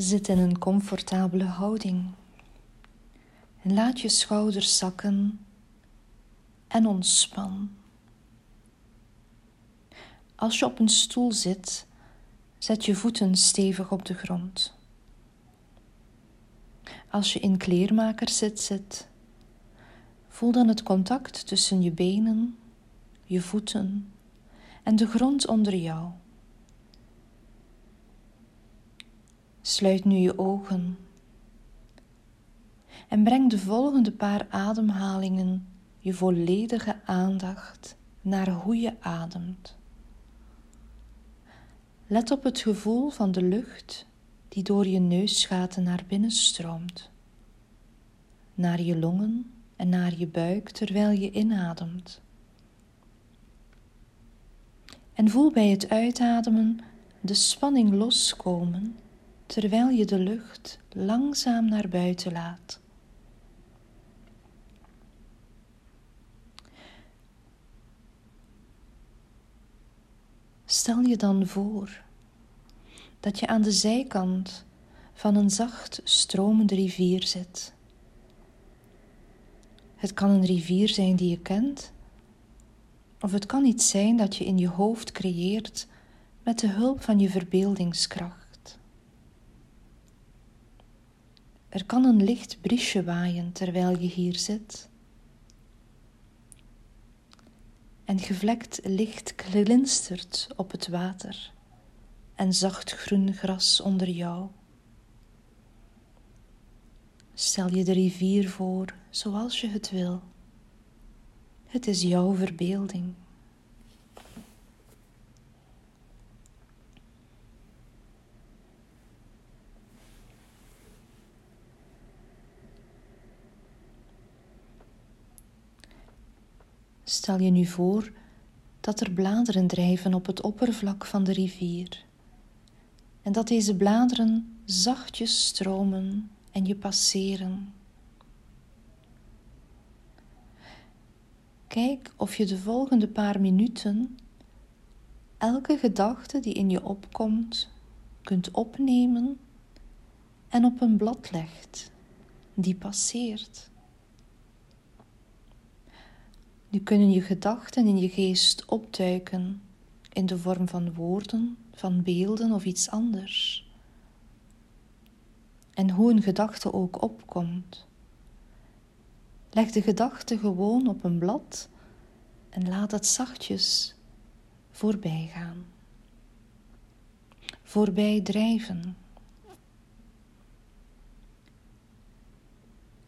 Zit in een comfortabele houding en laat je schouders zakken en ontspan. Als je op een stoel zit, zet je voeten stevig op de grond. Als je in kleermakers zit, zit, voel dan het contact tussen je benen, je voeten en de grond onder jou. Sluit nu je ogen en breng de volgende paar ademhalingen je volledige aandacht naar hoe je ademt. Let op het gevoel van de lucht die door je neusgaten naar binnen stroomt, naar je longen en naar je buik terwijl je inademt. En voel bij het uitademen de spanning loskomen terwijl je de lucht langzaam naar buiten laat. Stel je dan voor dat je aan de zijkant van een zacht stromende rivier zit. Het kan een rivier zijn die je kent, of het kan iets zijn dat je in je hoofd creëert met de hulp van je verbeeldingskracht. Er kan een licht briesje waaien terwijl je hier zit. En gevlekt licht glinstert op het water en zacht groen gras onder jou. Stel je de rivier voor zoals je het wil. Het is jouw verbeelding. Stel je nu voor dat er bladeren drijven op het oppervlak van de rivier en dat deze bladeren zachtjes stromen en je passeren. Kijk of je de volgende paar minuten elke gedachte die in je opkomt kunt opnemen en op een blad legt die passeert. Nu kunnen je gedachten in je geest opduiken in de vorm van woorden, van beelden of iets anders. En hoe een gedachte ook opkomt. Leg de gedachte gewoon op een blad en laat het zachtjes voorbij gaan. Voorbij drijven.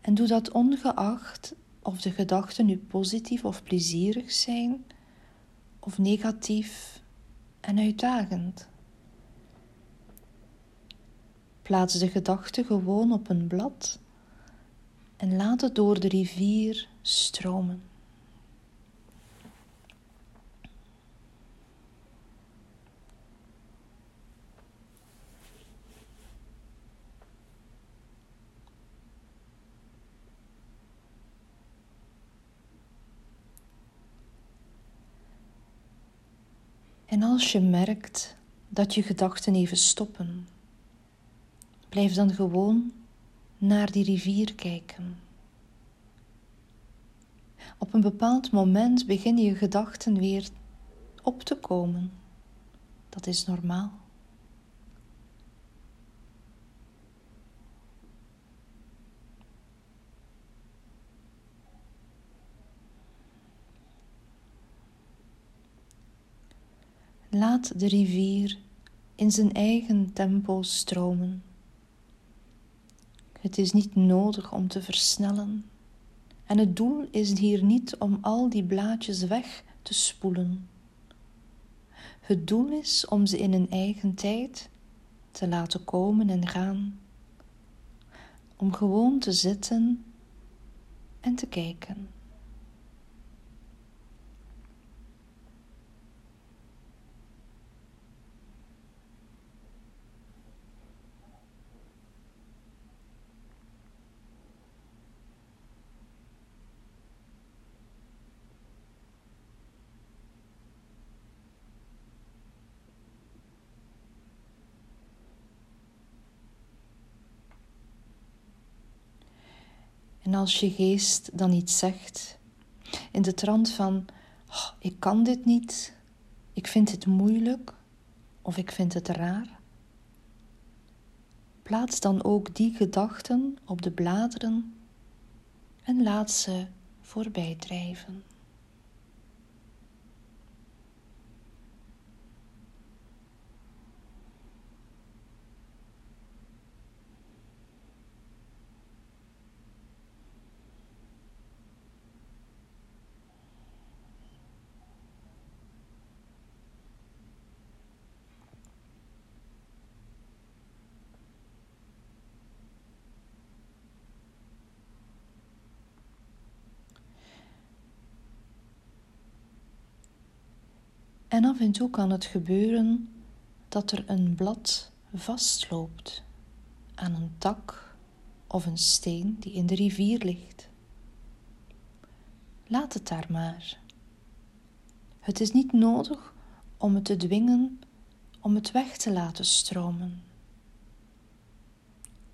En doe dat ongeacht of de gedachten nu positief of plezierig zijn, of negatief en uitdagend. Plaats de gedachte gewoon op een blad en laat het door de rivier stromen. En als je merkt dat je gedachten even stoppen, blijf dan gewoon naar die rivier kijken. Op een bepaald moment beginnen je gedachten weer op te komen. Dat is normaal. De rivier in zijn eigen tempo stromen. Het is niet nodig om te versnellen. En het doel is hier niet om al die blaadjes weg te spoelen. Het doel is om ze in hun eigen tijd te laten komen en gaan. Om gewoon te zitten en te kijken. En als je geest dan iets zegt, in de trant van: oh, Ik kan dit niet, ik vind het moeilijk of ik vind het raar. Plaats dan ook die gedachten op de bladeren en laat ze voorbij drijven. En af en toe kan het gebeuren dat er een blad vastloopt aan een tak of een steen die in de rivier ligt. Laat het daar maar. Het is niet nodig om het te dwingen om het weg te laten stromen.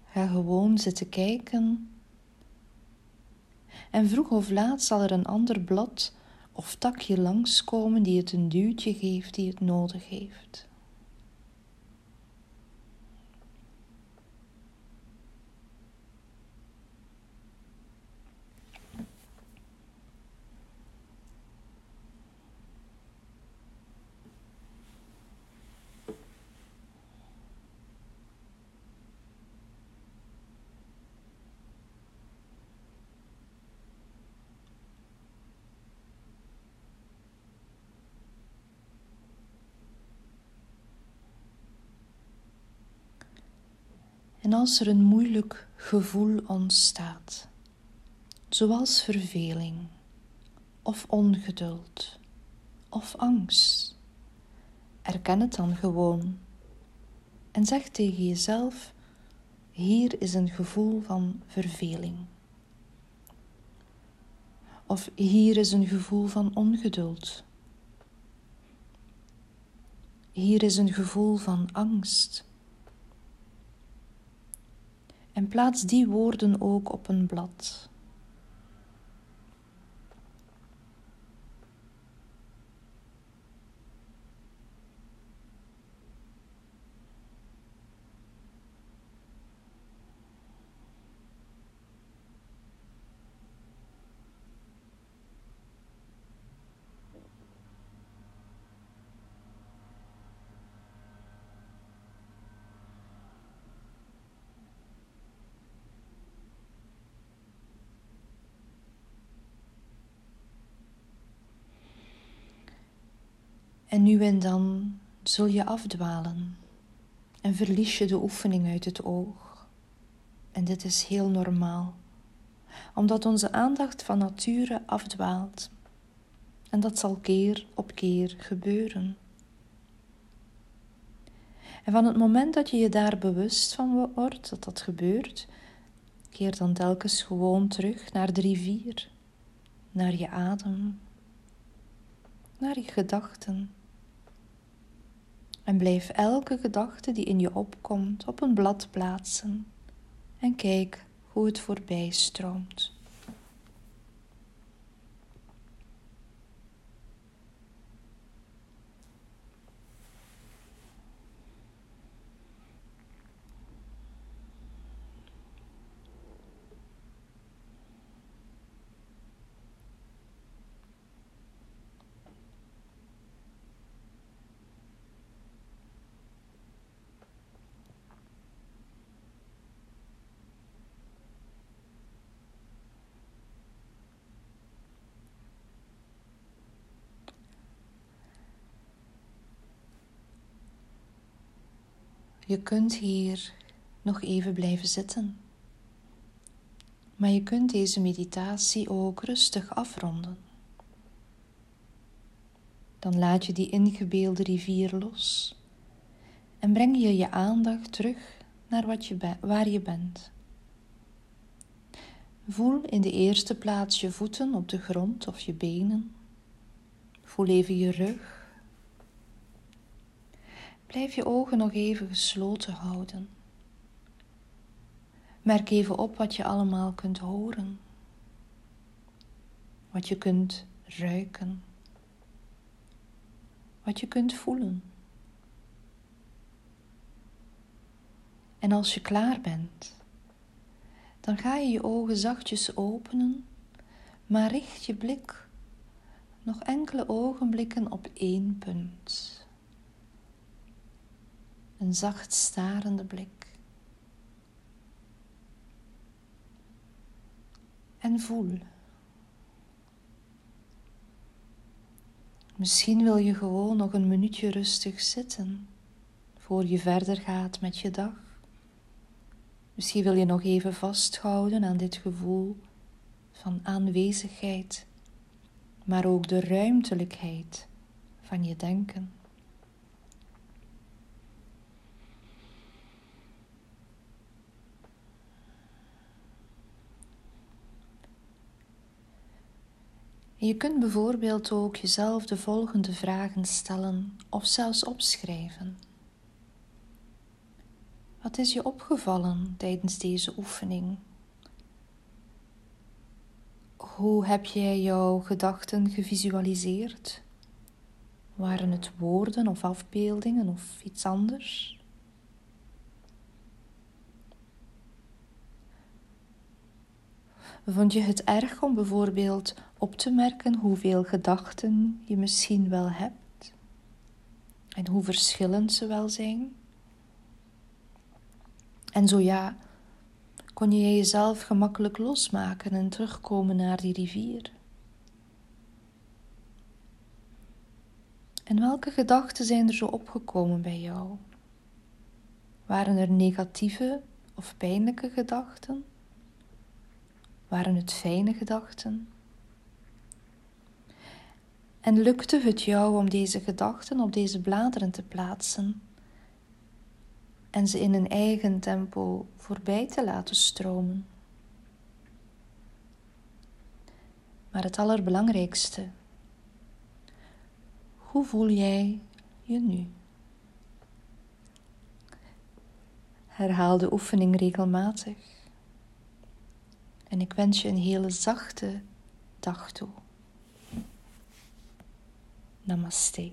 Ga gewoon zitten kijken. En vroeg of laat zal er een ander blad of takje langskomen die het een duwtje geeft die het nodig heeft. En als er een moeilijk gevoel ontstaat, zoals verveling of ongeduld of angst, erken het dan gewoon en zeg tegen jezelf: hier is een gevoel van verveling. Of hier is een gevoel van ongeduld. Hier is een gevoel van angst en plaats die woorden ook op een blad. En nu en dan zul je afdwalen en verlies je de oefening uit het oog. En dit is heel normaal, omdat onze aandacht van nature afdwaalt. En dat zal keer op keer gebeuren. En van het moment dat je je daar bewust van wordt dat dat gebeurt, keer dan telkens gewoon terug naar de rivier, naar je adem, naar je gedachten. En blijf elke gedachte die in je opkomt op een blad plaatsen en kijk hoe het voorbij stroomt. Je kunt hier nog even blijven zitten. Maar je kunt deze meditatie ook rustig afronden. Dan laat je die ingebeelde rivier los en breng je je aandacht terug naar wat je waar je bent. Voel in de eerste plaats je voeten op de grond of je benen. Voel even je rug Blijf je ogen nog even gesloten houden. Merk even op wat je allemaal kunt horen wat je kunt ruiken, wat je kunt voelen. En als je klaar bent, dan ga je je ogen zachtjes openen, maar richt je blik nog enkele ogenblikken op één punt. Een zacht starende blik. En voel. Misschien wil je gewoon nog een minuutje rustig zitten voor je verder gaat met je dag. Misschien wil je nog even vasthouden aan dit gevoel van aanwezigheid, maar ook de ruimtelijkheid van je denken. Je kunt bijvoorbeeld ook jezelf de volgende vragen stellen of zelfs opschrijven. Wat is je opgevallen tijdens deze oefening? Hoe heb jij jouw gedachten gevisualiseerd? Waren het woorden of afbeeldingen of iets anders? Vond je het erg om bijvoorbeeld op te merken hoeveel gedachten je misschien wel hebt en hoe verschillend ze wel zijn? En zo ja, kon je jezelf gemakkelijk losmaken en terugkomen naar die rivier? En welke gedachten zijn er zo opgekomen bij jou? Waren er negatieve of pijnlijke gedachten? Waren het fijne gedachten? En lukte het jou om deze gedachten op deze bladeren te plaatsen en ze in een eigen tempo voorbij te laten stromen? Maar het allerbelangrijkste, hoe voel jij je nu? Herhaal de oefening regelmatig. En ik wens je een hele zachte dag toe. Namaste.